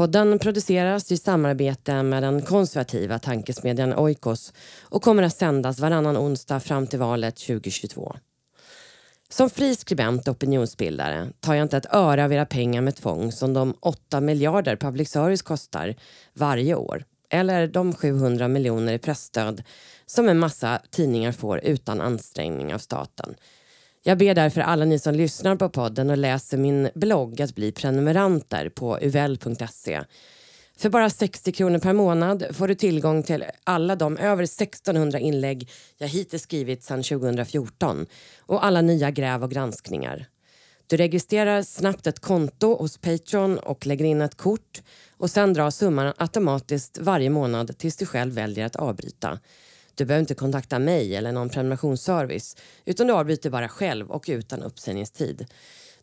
Podden produceras i samarbete med den konservativa tankesmedjan Oikos och kommer att sändas varannan onsdag fram till valet 2022. Som fri skribent och opinionsbildare tar jag inte ett öre av era pengar med tvång som de 8 miljarder public service kostar varje år eller de 700 miljoner i pressstöd som en massa tidningar får utan ansträngning av staten. Jag ber därför alla ni som lyssnar på podden och läser min blogg att bli prenumeranter på uvl.se. För bara 60 kronor per månad får du tillgång till alla de över 1600 inlägg jag hittills skrivit sedan 2014 och alla nya gräv och granskningar. Du registrerar snabbt ett konto hos Patreon och lägger in ett kort och sen drar summan automatiskt varje månad tills du själv väljer att avbryta. Du behöver inte kontakta mig eller någon prenumerationsservice utan du avbryter bara själv och utan uppsägningstid.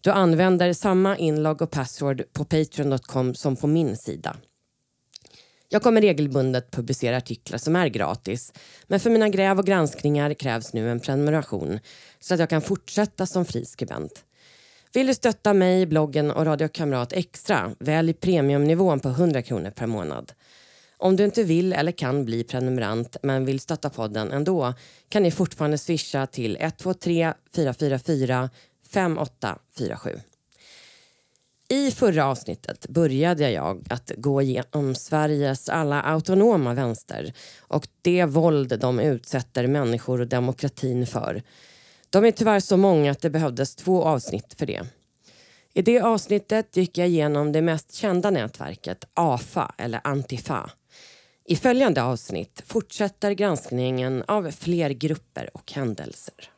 Du använder samma inlogg och password på patreon.com som på min sida. Jag kommer regelbundet publicera artiklar som är gratis men för mina gräv och granskningar krävs nu en prenumeration så att jag kan fortsätta som friskribent. Vill du stötta mig, bloggen och Radio Kamrat extra, välj premiumnivån på 100 kronor per månad. Om du inte vill eller kan bli prenumerant men vill stötta podden ändå kan ni fortfarande swisha till 123 444 5847. I förra avsnittet började jag att gå igenom Sveriges alla autonoma vänster och det våld de utsätter människor och demokratin för. De är tyvärr så många att det behövdes två avsnitt för det. I det avsnittet gick jag igenom det mest kända nätverket AFA eller Antifa. I följande avsnitt fortsätter granskningen av fler grupper och händelser.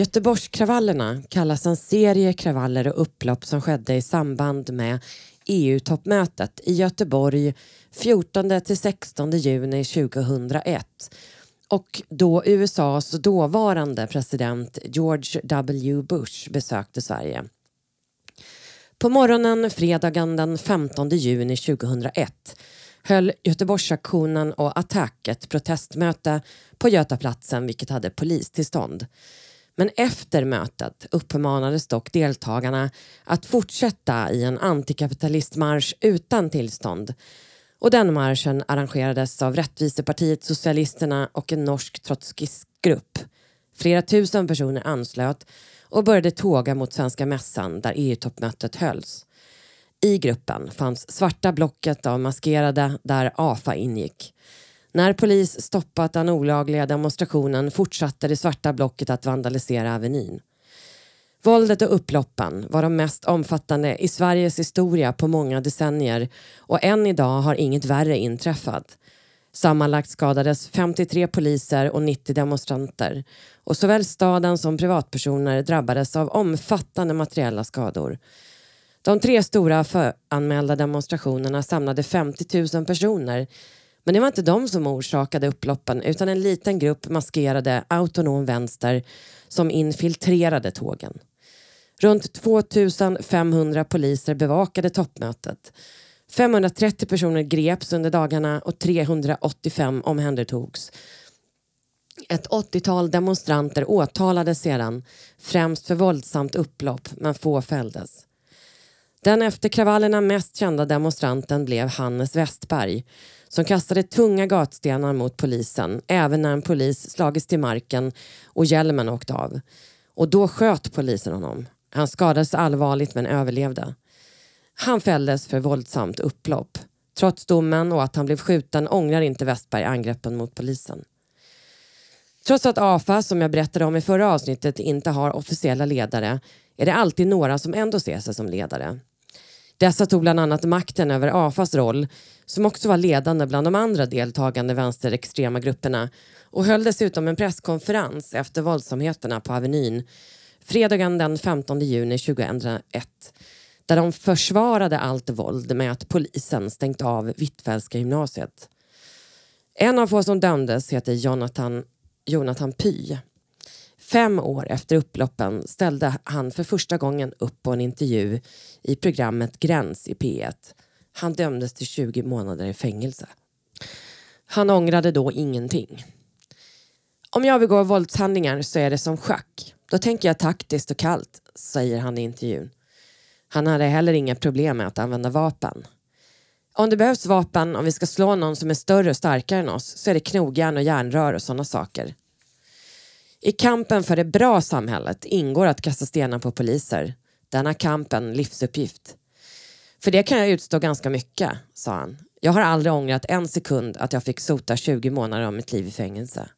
Göteborgskravallerna kallas en serie kravaller och upplopp som skedde i samband med EU-toppmötet i Göteborg 14 till 16 juni 2001 och då USAs dåvarande president George W Bush besökte Sverige. På morgonen fredagen den 15 juni 2001 höll Göteborgsaktionen och Attack ett protestmöte på Götaplatsen vilket hade polistillstånd. Men efter mötet uppmanades dock deltagarna att fortsätta i en antikapitalistmarsch utan tillstånd och den marschen arrangerades av Rättvisepartiet Socialisterna och en norsk trotskistgrupp. Flera tusen personer anslöt och började tåga mot Svenska mässan där EU-toppmötet hölls. I gruppen fanns svarta blocket av maskerade där AFA ingick. När polis stoppat den olagliga demonstrationen fortsatte det svarta blocket att vandalisera Avenyn. Våldet och upploppen var de mest omfattande i Sveriges historia på många decennier och än idag har inget värre inträffat. Sammanlagt skadades 53 poliser och 90 demonstranter och såväl staden som privatpersoner drabbades av omfattande materiella skador. De tre stora föranmälda demonstrationerna samlade 50 000 personer men det var inte de som orsakade upploppen utan en liten grupp maskerade autonom vänster som infiltrerade tågen. Runt 2500 poliser bevakade toppmötet. 530 personer greps under dagarna och 385 omhändertogs. Ett 80-tal demonstranter åtalades sedan, främst för våldsamt upplopp, men få fälldes. Den efter kravallerna mest kända demonstranten blev Hannes Westberg som kastade tunga gatstenar mot polisen även när en polis slagits till marken och hjälmen åkte av. Och då sköt polisen honom. Han skadades allvarligt men överlevde. Han fälldes för våldsamt upplopp. Trots domen och att han blev skjuten ångrar inte Westberg angreppen mot polisen. Trots att AFA, som jag berättade om i förra avsnittet, inte har officiella ledare är det alltid några som ändå ser sig som ledare. Dessa tog bland annat makten över AFAs roll, som också var ledande bland de andra deltagande vänsterextrema grupperna och höll dessutom en presskonferens efter våldsamheterna på Avenyn fredagen den 15 juni 2001 där de försvarade allt våld med att polisen stängt av Hvitfeldtska gymnasiet. En av få som dömdes heter Jonathan, Jonathan Py. Fem år efter upploppen ställde han för första gången upp på en intervju i programmet Gräns i P1. Han dömdes till 20 månader i fängelse. Han ångrade då ingenting. Om jag begår våldshandlingar så är det som schack. Då tänker jag taktiskt och kallt, säger han i intervjun. Han hade heller inga problem med att använda vapen. Om det behövs vapen om vi ska slå någon som är större och starkare än oss så är det knogjärn och järnrör och sådana saker. I kampen för det bra samhället ingår att kasta stenar på poliser. Denna kamp en livsuppgift. För det kan jag utstå ganska mycket, sa han. Jag har aldrig ångrat en sekund att jag fick sota 20 månader av mitt liv i fängelse.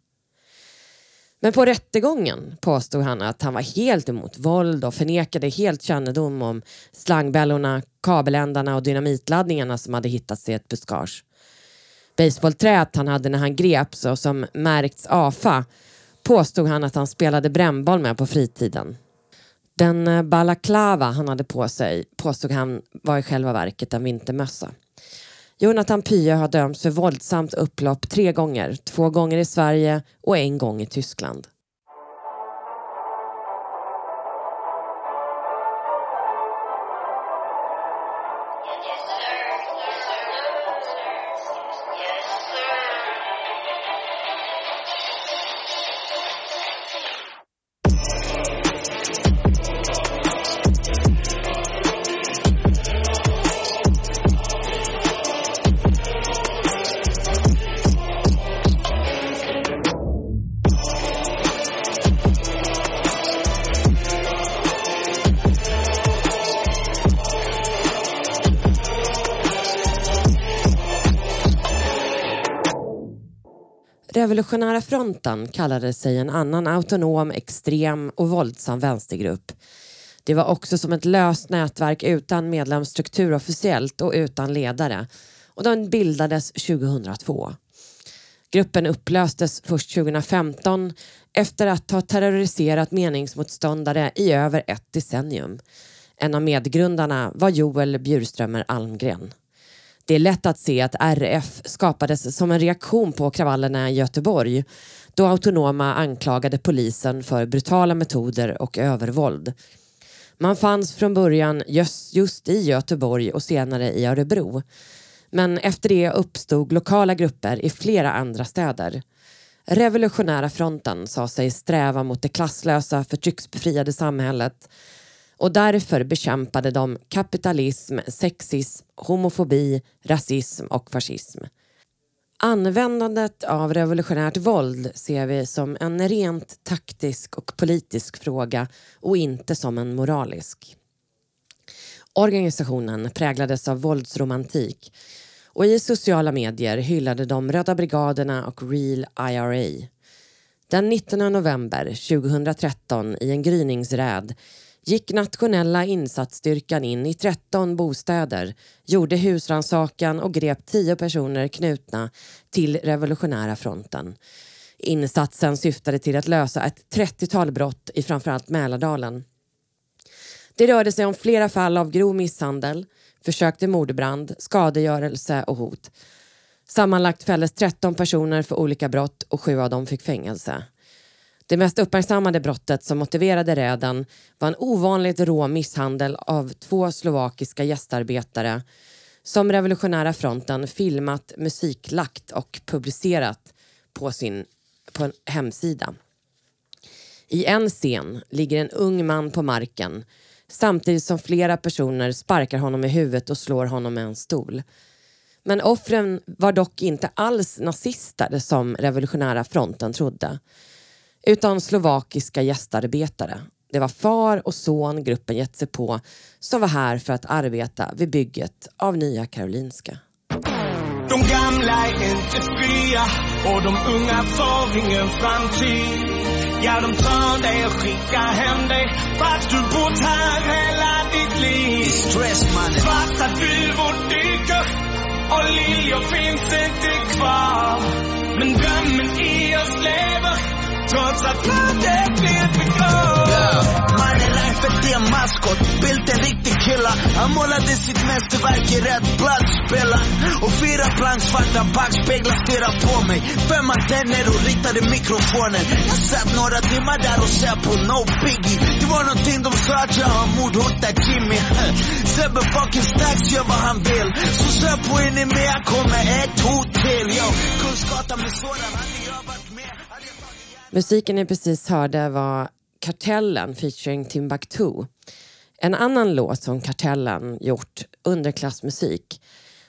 Men på rättegången påstod han att han var helt emot våld och förnekade helt kännedom om slangbällorna, kabeländarna och dynamitladdningarna som hade hittats i ett buskage. Baseballträet han hade när han greps och som märkts AFA påstod han att han spelade brännboll med på fritiden. Den eh, balaklava han hade på sig påstod han var i själva verket en vintermössa. Jonathan Pye har dömts för våldsamt upplopp tre gånger. Två gånger i Sverige och en gång i Tyskland. Revolutionära fronten kallade sig en annan autonom, extrem och våldsam vänstergrupp. Det var också som ett löst nätverk utan medlemsstruktur officiellt och utan ledare. Och den bildades 2002. Gruppen upplöstes först 2015 efter att ha terroriserat meningsmotståndare i över ett decennium. En av medgrundarna var Joel Bjurströmer Almgren. Det är lätt att se att RF skapades som en reaktion på kravallerna i Göteborg då autonoma anklagade polisen för brutala metoder och övervåld. Man fanns från början just, just i Göteborg och senare i Örebro. Men efter det uppstod lokala grupper i flera andra städer. Revolutionära fronten sa sig sträva mot det klasslösa, förtrycksbefriade samhället och därför bekämpade de kapitalism, sexism, homofobi, rasism och fascism. Användandet av revolutionärt våld ser vi som en rent taktisk och politisk fråga och inte som en moralisk. Organisationen präglades av våldsromantik och i sociala medier hyllade de Röda brigaderna och Real IRA. Den 19 november 2013 i en gryningsräd gick nationella insatsstyrkan in i 13 bostäder, gjorde husrannsakan och grep 10 personer knutna till Revolutionära fronten. Insatsen syftade till att lösa ett 30-tal brott i framförallt Mälardalen. Det rörde sig om flera fall av grov misshandel, försök till mordbrand, skadegörelse och hot. Sammanlagt fälldes 13 personer för olika brott och sju av dem fick fängelse. Det mest uppmärksammade brottet som motiverade räden var en ovanligt rå misshandel av två slovakiska gästarbetare som Revolutionära fronten filmat, musiklagt och publicerat på sin på en hemsida. I en scen ligger en ung man på marken samtidigt som flera personer sparkar honom i huvudet och slår honom med en stol. Men offren var dock inte alls nazister som Revolutionära fronten trodde utan slovakiska gästarbetare. Det var far och son gruppen gett sig på som var här för att arbeta vid bygget av Nya Karolinska. gamla är inte fria och de unga får ingen framtid. Ja, de tar dig och skickar hem dig fast du bott här hela ditt liv. Stress mannen. Svarta duvor dyker och liljor finns inte kvar. Men drömmen i oss lever trots att landet blir begravt. Yeah. Mannen life är en maskot, Bildt en riktig killa. Han målade sitt mästerverk i rätt bladsspela. Och fyra plank svarta backspeglar stirrar på mig. Fem antenner och riktade mikrofonen. Jag satt några timmar där och ser på no biggie. Det var någonting de sa att jag har mordhotat Jimmy. Sebbe fucking Stacks gör vad han vill. Så sök på Enemea kommer ett hot till. Yo, Kungsgatan med sådan jag varit med. Musiken ni precis hörde var Kartellen featuring Timbuktu. En annan låt som Kartellen gjort, Underklassmusik,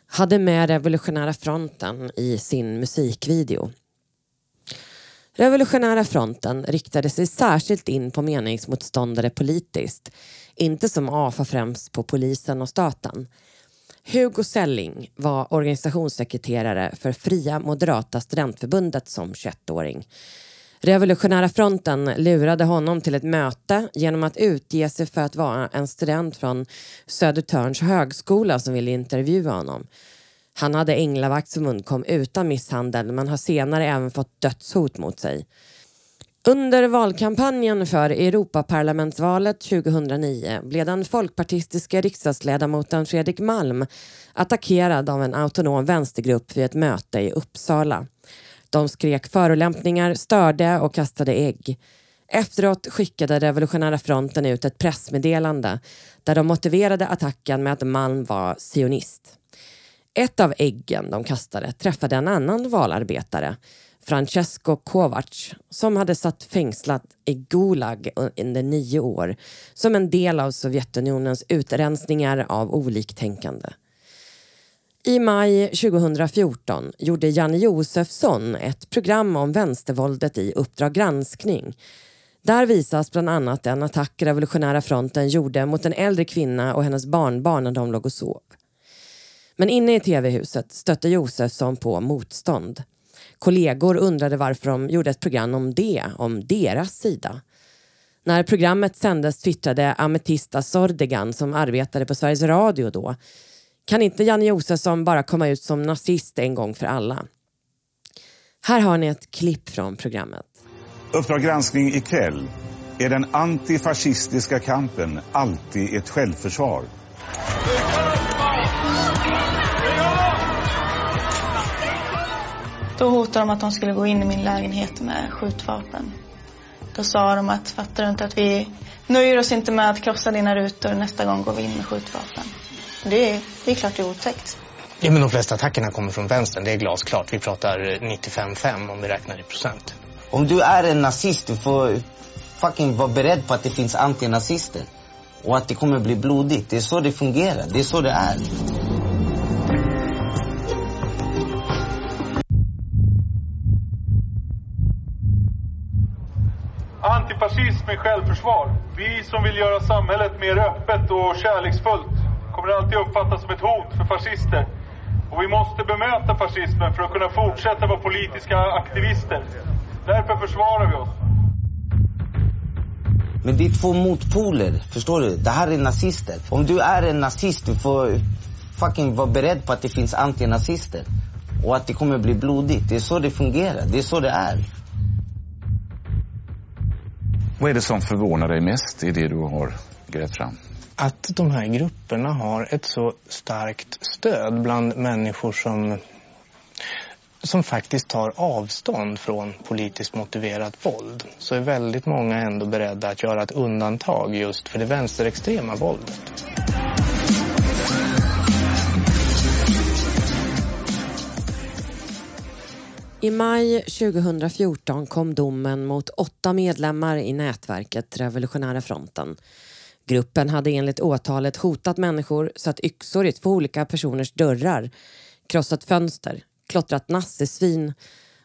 hade med Revolutionära fronten i sin musikvideo. Revolutionära fronten riktade sig särskilt in på meningsmotståndare politiskt, inte som AFA främst på polisen och staten. Hugo Selling var organisationssekreterare för Fria Moderata Studentförbundet som 21-åring Revolutionära fronten lurade honom till ett möte genom att utge sig för att vara en student från Södertörns högskola som ville intervjua honom. Han hade änglavakt som undkom utan misshandel men har senare även fått dödshot mot sig. Under valkampanjen för Europaparlamentsvalet 2009 blev den folkpartistiska riksdagsledamoten Fredrik Malm attackerad av en autonom vänstergrupp vid ett möte i Uppsala. De skrek förolämpningar, störde och kastade ägg. Efteråt skickade Revolutionära fronten ut ett pressmeddelande där de motiverade attacken med att Malm var sionist. Ett av äggen de kastade träffade en annan valarbetare, Francesco Kovacs, som hade satt fängslat i Gulag under nio år som en del av Sovjetunionens utrensningar av oliktänkande. I maj 2014 gjorde Janne Josefsson ett program om vänstervåldet i Uppdrag granskning. Där visas bland annat en attack Revolutionära fronten gjorde mot en äldre kvinna och hennes barnbarn när de låg och sov. Men inne i tv-huset stötte Josefsson på motstånd. Kollegor undrade varför de gjorde ett program om det, om deras sida. När programmet sändes twittrade Ametista Sordegan som arbetade på Sveriges Radio då kan inte Janne Josefsson bara komma ut som nazist en gång för alla? Här har ni ett klipp från programmet. Uppdrag granskning ikväll. Är den antifascistiska kampen alltid ett självförsvar? Då hotade de att de skulle gå in i min lägenhet med skjutvapen. Då sa de att fattar du inte att vi nöjer oss inte med att krossa dina rutor, nästa gång går vi in med skjutvapen. Det är, det är klart det är otäckt. Ja, men de flesta attackerna kommer från vänstern, det är glasklart. Vi pratar 95-5 om vi räknar i procent. Om du är en nazist, du får fucking vara beredd på att det finns antinazister. Och att det kommer bli blodigt. Det är så det fungerar. Det är så det är. Antifascism är självförsvar. Vi som vill göra samhället mer öppet och kärleksfullt kommer alltid uppfattas som ett hot för fascister. Och vi måste bemöta fascismen för att kunna fortsätta vara politiska aktivister. Därför försvarar vi oss. Men det är två motpoler, förstår du? Det här är nazister. Om du är en nazist, du får fucking vara beredd på att det finns antinazister. Och att det kommer bli blodigt. Det är så det fungerar. Det är så det är. Vad är det som förvånar dig mest i det du har grävt fram? Att de här grupperna har ett så starkt stöd bland människor som, som faktiskt tar avstånd från politiskt motiverat våld så är väldigt många ändå beredda att göra ett undantag just för det vänsterextrema våldet. I maj 2014 kom domen mot åtta medlemmar i nätverket Revolutionära fronten. Gruppen hade enligt åtalet hotat människor, satt yxor i två olika personers dörrar, krossat fönster, klottrat nassesvin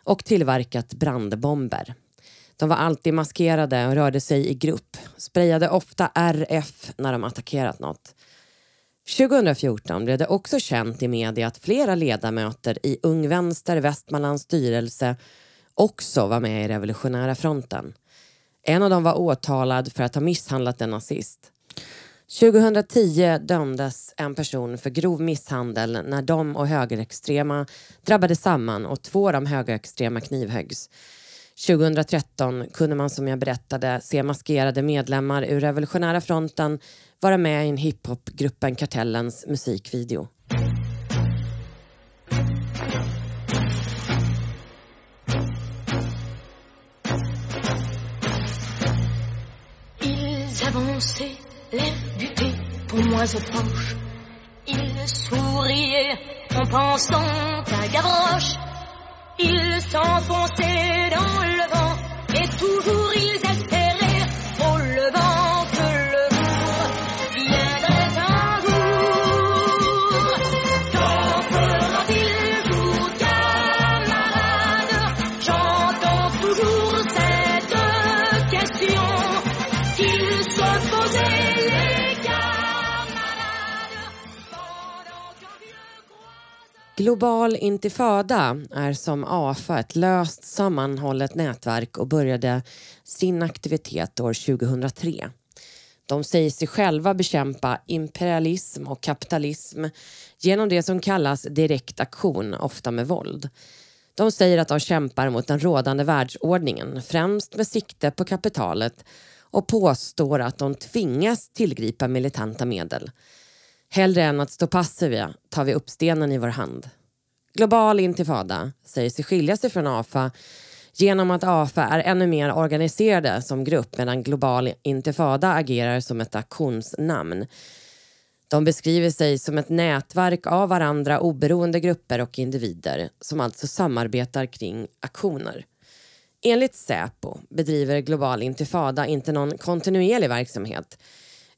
och tillverkat brandbomber. De var alltid maskerade och rörde sig i grupp, sprayade ofta RF när de attackerat något. 2014 blev det också känt i media att flera ledamöter i Ung Vänster Västmanlands styrelse också var med i Revolutionära fronten. En av dem var åtalad för att ha misshandlat en nazist. 2010 dömdes en person för grov misshandel när de och högerextrema drabbade samman och två av de högerextrema knivhöggs. 2013 kunde man som jag berättade se maskerade medlemmar ur Revolutionära fronten vara med i en hiphopgruppen Kartellens musikvideo. Il souriait en pensant à Gavroche. Il s'enfonçait dans le vent et toujours. Global intifada är som AFA ett löst sammanhållet nätverk och började sin aktivitet år 2003. De säger sig själva bekämpa imperialism och kapitalism genom det som kallas direkt aktion, ofta med våld. De säger att de kämpar mot den rådande världsordningen, främst med sikte på kapitalet och påstår att de tvingas tillgripa militanta medel. Hellre än att stå passiva tar vi upp stenen i vår hand. Global intifada säger sig skilja sig från AFA genom att AFA är ännu mer organiserade som grupp medan Global intifada agerar som ett aktionsnamn. De beskriver sig som ett nätverk av varandra oberoende grupper och individer som alltså samarbetar kring aktioner. Enligt Säpo bedriver Global intifada inte någon kontinuerlig verksamhet.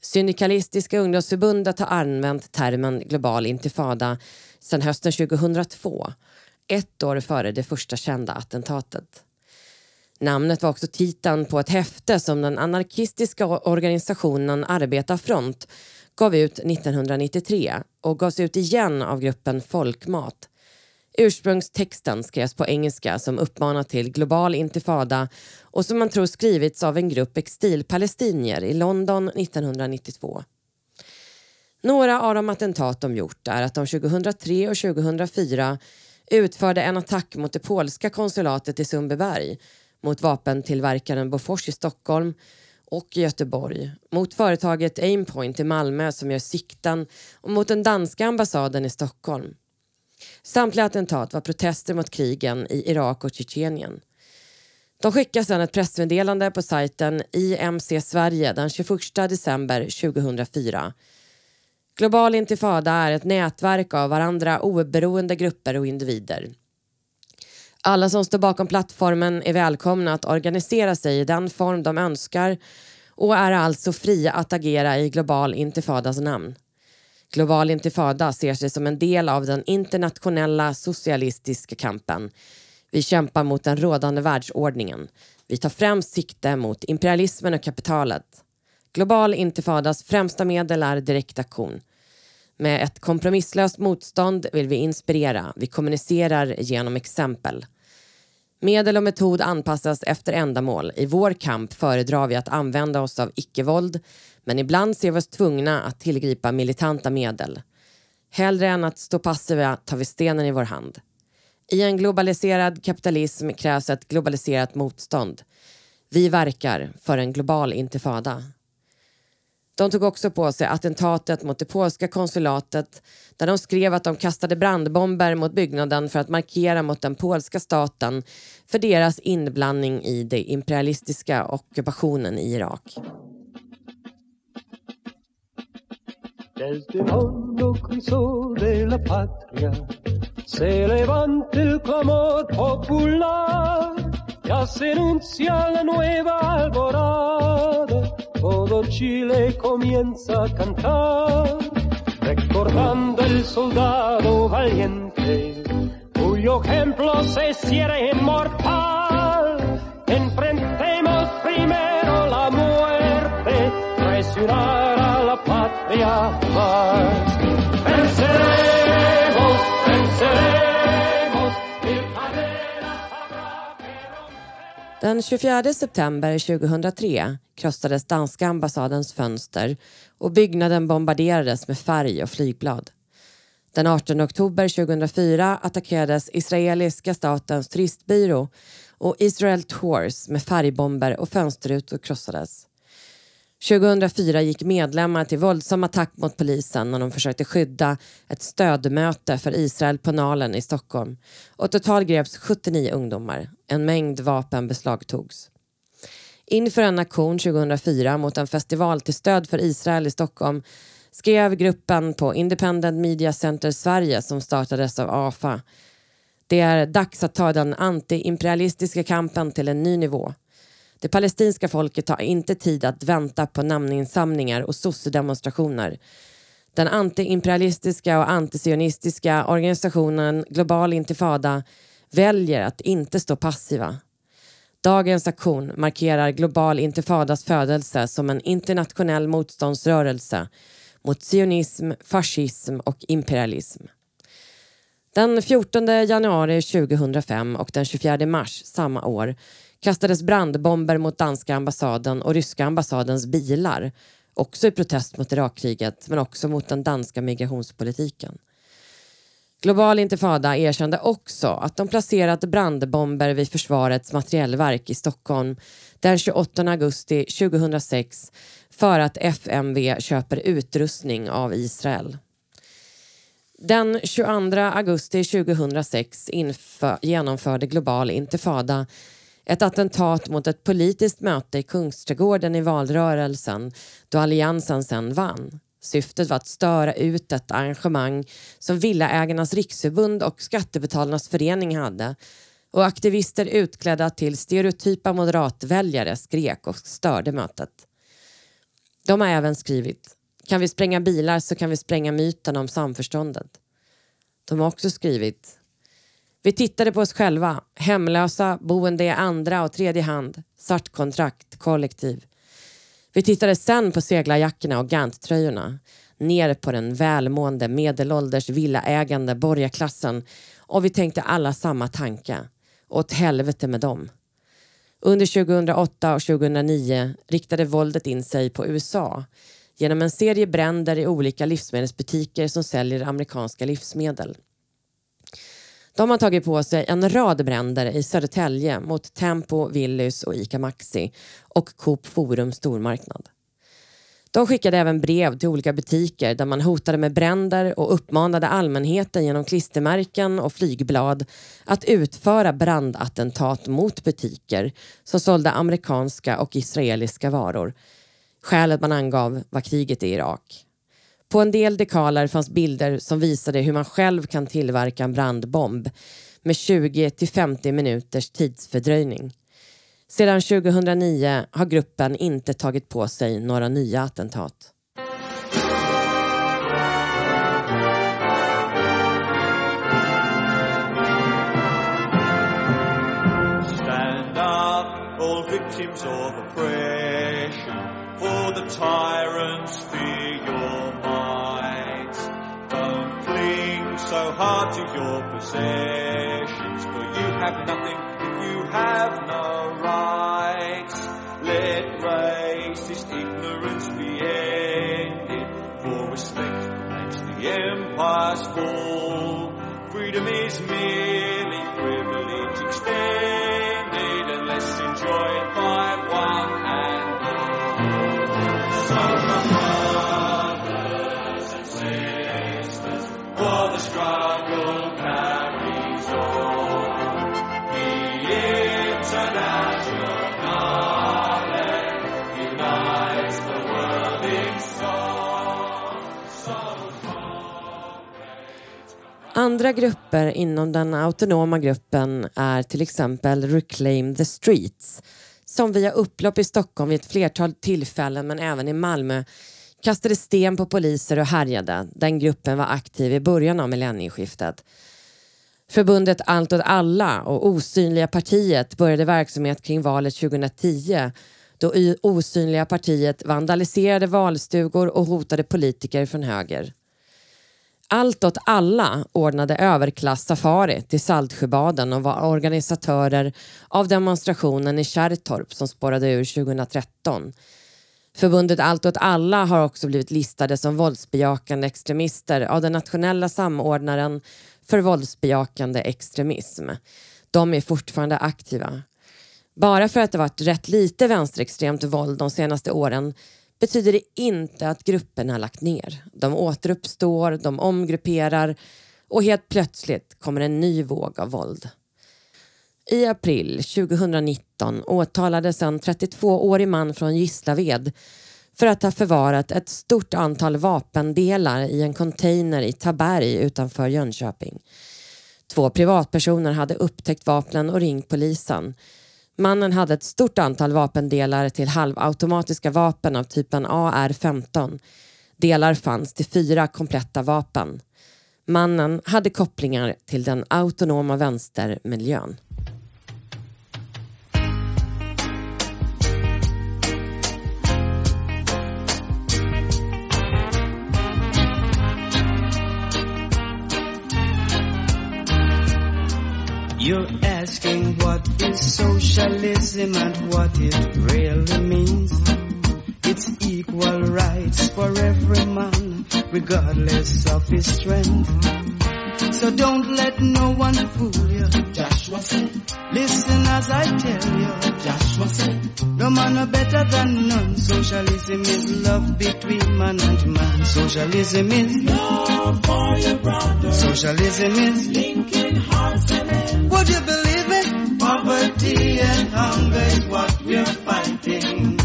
Syndikalistiska ungdomsförbundet har använt termen global intifada sedan hösten 2002, ett år före det första kända attentatet. Namnet var också titeln på ett häfte som den anarkistiska organisationen Arbetarfront gav ut 1993 och gavs ut igen av gruppen Folkmat. Ursprungstexten skrevs på engelska som uppmanar till global intifada och som man tror skrivits av en grupp exilpalestinier i London 1992. Några av de attentat de gjort är att de 2003 och 2004 utförde en attack mot det polska konsulatet i Sundbyberg, mot vapentillverkaren Bofors i Stockholm och i Göteborg, mot företaget Aimpoint i Malmö som gör sikten och mot den danska ambassaden i Stockholm. Samtliga attentat var protester mot krigen i Irak och Tjetjenien. De skickar sedan ett pressmeddelande på sajten IMC Sverige den 21 december 2004. Global intifada är ett nätverk av varandra oberoende grupper och individer. Alla som står bakom plattformen är välkomna att organisera sig i den form de önskar och är alltså fria att agera i Global intifadas namn. Global intifada ser sig som en del av den internationella socialistiska kampen. Vi kämpar mot den rådande världsordningen. Vi tar främst sikte mot imperialismen och kapitalet. Global intifadas främsta medel är direktaktion. Med ett kompromisslöst motstånd vill vi inspirera. Vi kommunicerar genom exempel. Medel och metod anpassas efter ändamål. I vår kamp föredrar vi att använda oss av icke-våld men ibland ser vi oss tvungna att tillgripa militanta medel. Hellre än att stå passiva tar vi stenen i vår hand. I en globaliserad kapitalism krävs ett globaliserat motstånd. Vi verkar för en global intifada. De tog också på sig attentatet mot det polska konsulatet där de skrev att de kastade brandbomber mot byggnaden för att markera mot den polska staten för deras inblandning i den imperialistiska ockupationen i Irak. Desde hondo crisol de la patria se levanta el clamor popular. Ya se anuncia la nueva alborada, todo Chile comienza a cantar, recordando el soldado valiente, cuyo ejemplo se cierra inmortal. Enfrentemos primero la muerte, traicionar a la patria más. Venceremos, venceremos. Den 24 september 2003 krossades danska ambassadens fönster och byggnaden bombarderades med färg och flygblad. Den 18 oktober 2004 attackerades israeliska statens turistbyrå och Israel Tours med färgbomber och fönsterrutor krossades. 2004 gick medlemmar till våldsam attack mot polisen när de försökte skydda ett stödmöte för Israel på Nalen i Stockholm. Och totalt greps 79 ungdomar. En mängd vapen beslagtogs. Inför en aktion 2004 mot en festival till stöd för Israel i Stockholm skrev gruppen på Independent Media Center Sverige som startades av AFA. Det är dags att ta den antiimperialistiska kampen till en ny nivå. Det palestinska folket har inte tid att vänta på namninsamlingar och sossedemonstrationer. Den antiimperialistiska och antisionistiska organisationen Global Intifada väljer att inte stå passiva. Dagens aktion markerar Global Intifadas födelse som en internationell motståndsrörelse mot sionism, fascism och imperialism. Den 14 januari 2005 och den 24 mars samma år kastades brandbomber mot danska ambassaden och ryska ambassadens bilar. Också i protest mot Irakkriget, men också mot den danska migrationspolitiken. Global Intifada erkände också att de placerat brandbomber vid Försvarets materiellverk i Stockholm den 28 augusti 2006 för att FMV köper utrustning av Israel. Den 22 augusti 2006 genomförde Global Intifada ett attentat mot ett politiskt möte i Kungsträdgården i valrörelsen då Alliansen sen vann. Syftet var att störa ut ett arrangemang som Villaägarnas riksförbund och Skattebetalarnas förening hade och aktivister utklädda till stereotypa moderatväljare skrek och störde mötet. De har även skrivit Kan vi spränga bilar så kan vi spränga myten om samförståndet. De har också skrivit vi tittade på oss själva, hemlösa, boende i andra och tredje hand, svartkontrakt, kollektiv. Vi tittade sen på seglarjackorna och Gant-tröjorna, ner på den välmående medelålders villaägande borgarklassen och vi tänkte alla samma tanke. Åt helvete med dem. Under 2008 och 2009 riktade våldet in sig på USA genom en serie bränder i olika livsmedelsbutiker som säljer amerikanska livsmedel. De har tagit på sig en rad bränder i Södertälje mot Tempo, Willys och ICA Maxi och Coop Forum stormarknad. De skickade även brev till olika butiker där man hotade med bränder och uppmanade allmänheten genom klistermärken och flygblad att utföra brandattentat mot butiker som sålde amerikanska och israeliska varor. Skälet man angav var kriget i Irak. På en del dekaler fanns bilder som visade hur man själv kan tillverka en brandbomb med 20 till 50 minuters tidsfördröjning. Sedan 2009 har gruppen inte tagit på sig några nya attentat. Stand up, all victims of oppression, for the time hard to your possessions, for you have nothing, you have no rights. Let racist ignorance be ended, for respect makes the empires fall. Freedom is merely Andra grupper inom den autonoma gruppen är till exempel Reclaim the Streets som via upplopp i Stockholm vid ett flertal tillfällen men även i Malmö kastade sten på poliser och härjade. Den gruppen var aktiv i början av millennieskiftet. Förbundet Allt åt alla och Osynliga partiet började verksamhet kring valet 2010 då Osynliga partiet vandaliserade valstugor och hotade politiker från höger. Allt åt alla ordnade överklass-safari till Saltsjöbaden och var organisatörer av demonstrationen i Kärrtorp som spårade ur 2013. Förbundet Allt åt alla har också blivit listade som våldsbejakande extremister av den nationella samordnaren för våldsbejakande extremism. De är fortfarande aktiva. Bara för att det varit rätt lite vänsterextremt våld de senaste åren betyder det inte att grupperna lagt ner. De återuppstår, de omgrupperar och helt plötsligt kommer en ny våg av våld. I april 2019 åtalades en 32-årig man från Gislaved för att ha förvarat ett stort antal vapendelar i en container i Taberg utanför Jönköping. Två privatpersoner hade upptäckt vapnen och ringt polisen. Mannen hade ett stort antal vapendelar till halvautomatiska vapen av typen AR-15. Delar fanns till fyra kompletta vapen. Mannen hade kopplingar till den autonoma vänstermiljön. Let no one fool you. Joshua said, listen as I tell you. Joshua said, no man are better than none. Socialism is love between man and man. Socialism is love for your brother. Socialism is linking hearts and hands. Would you believe it? Poverty and hunger is what we're fighting.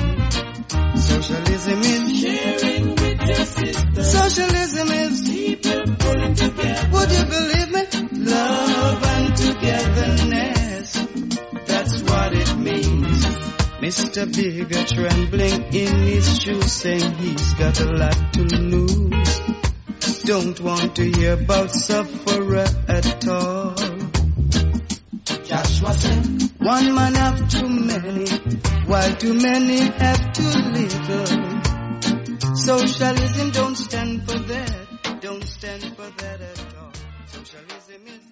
Socialism is sharing with your sister. Socialism is people pulling together. Would you believe me? Love and togetherness. That's what it means. Mr. Bigger trembling in his shoes saying he's got a lot to lose. Don't want to hear about sufferer at all. Joshua said, one man have too many, while too many have too little. Socialism don't stand for that,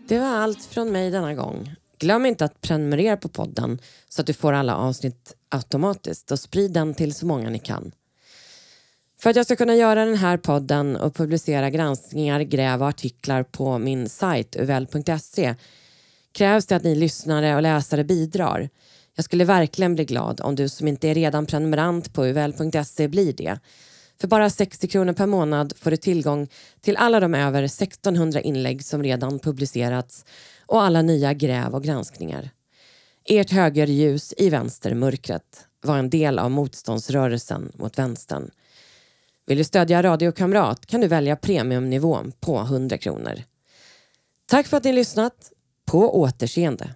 Det var allt från mig denna gång. Glöm inte att prenumerera på podden så att du får alla avsnitt automatiskt och sprid den till så många ni kan. För att jag ska kunna göra den här podden och publicera granskningar, gräv och artiklar på min sajt uvl.se krävs det att ni lyssnare och läsare bidrar. Jag skulle verkligen bli glad om du som inte är redan prenumerant på uvl.se blir det. För bara 60 kronor per månad får du tillgång till alla de över 1600 inlägg som redan publicerats och alla nya gräv och granskningar. Ert högerljus i vänstermörkret var en del av motståndsrörelsen mot vänstern. Vill du stödja Radiokamrat kan du välja premiumnivån på 100 kronor. Tack för att ni lyssnat. På återseende.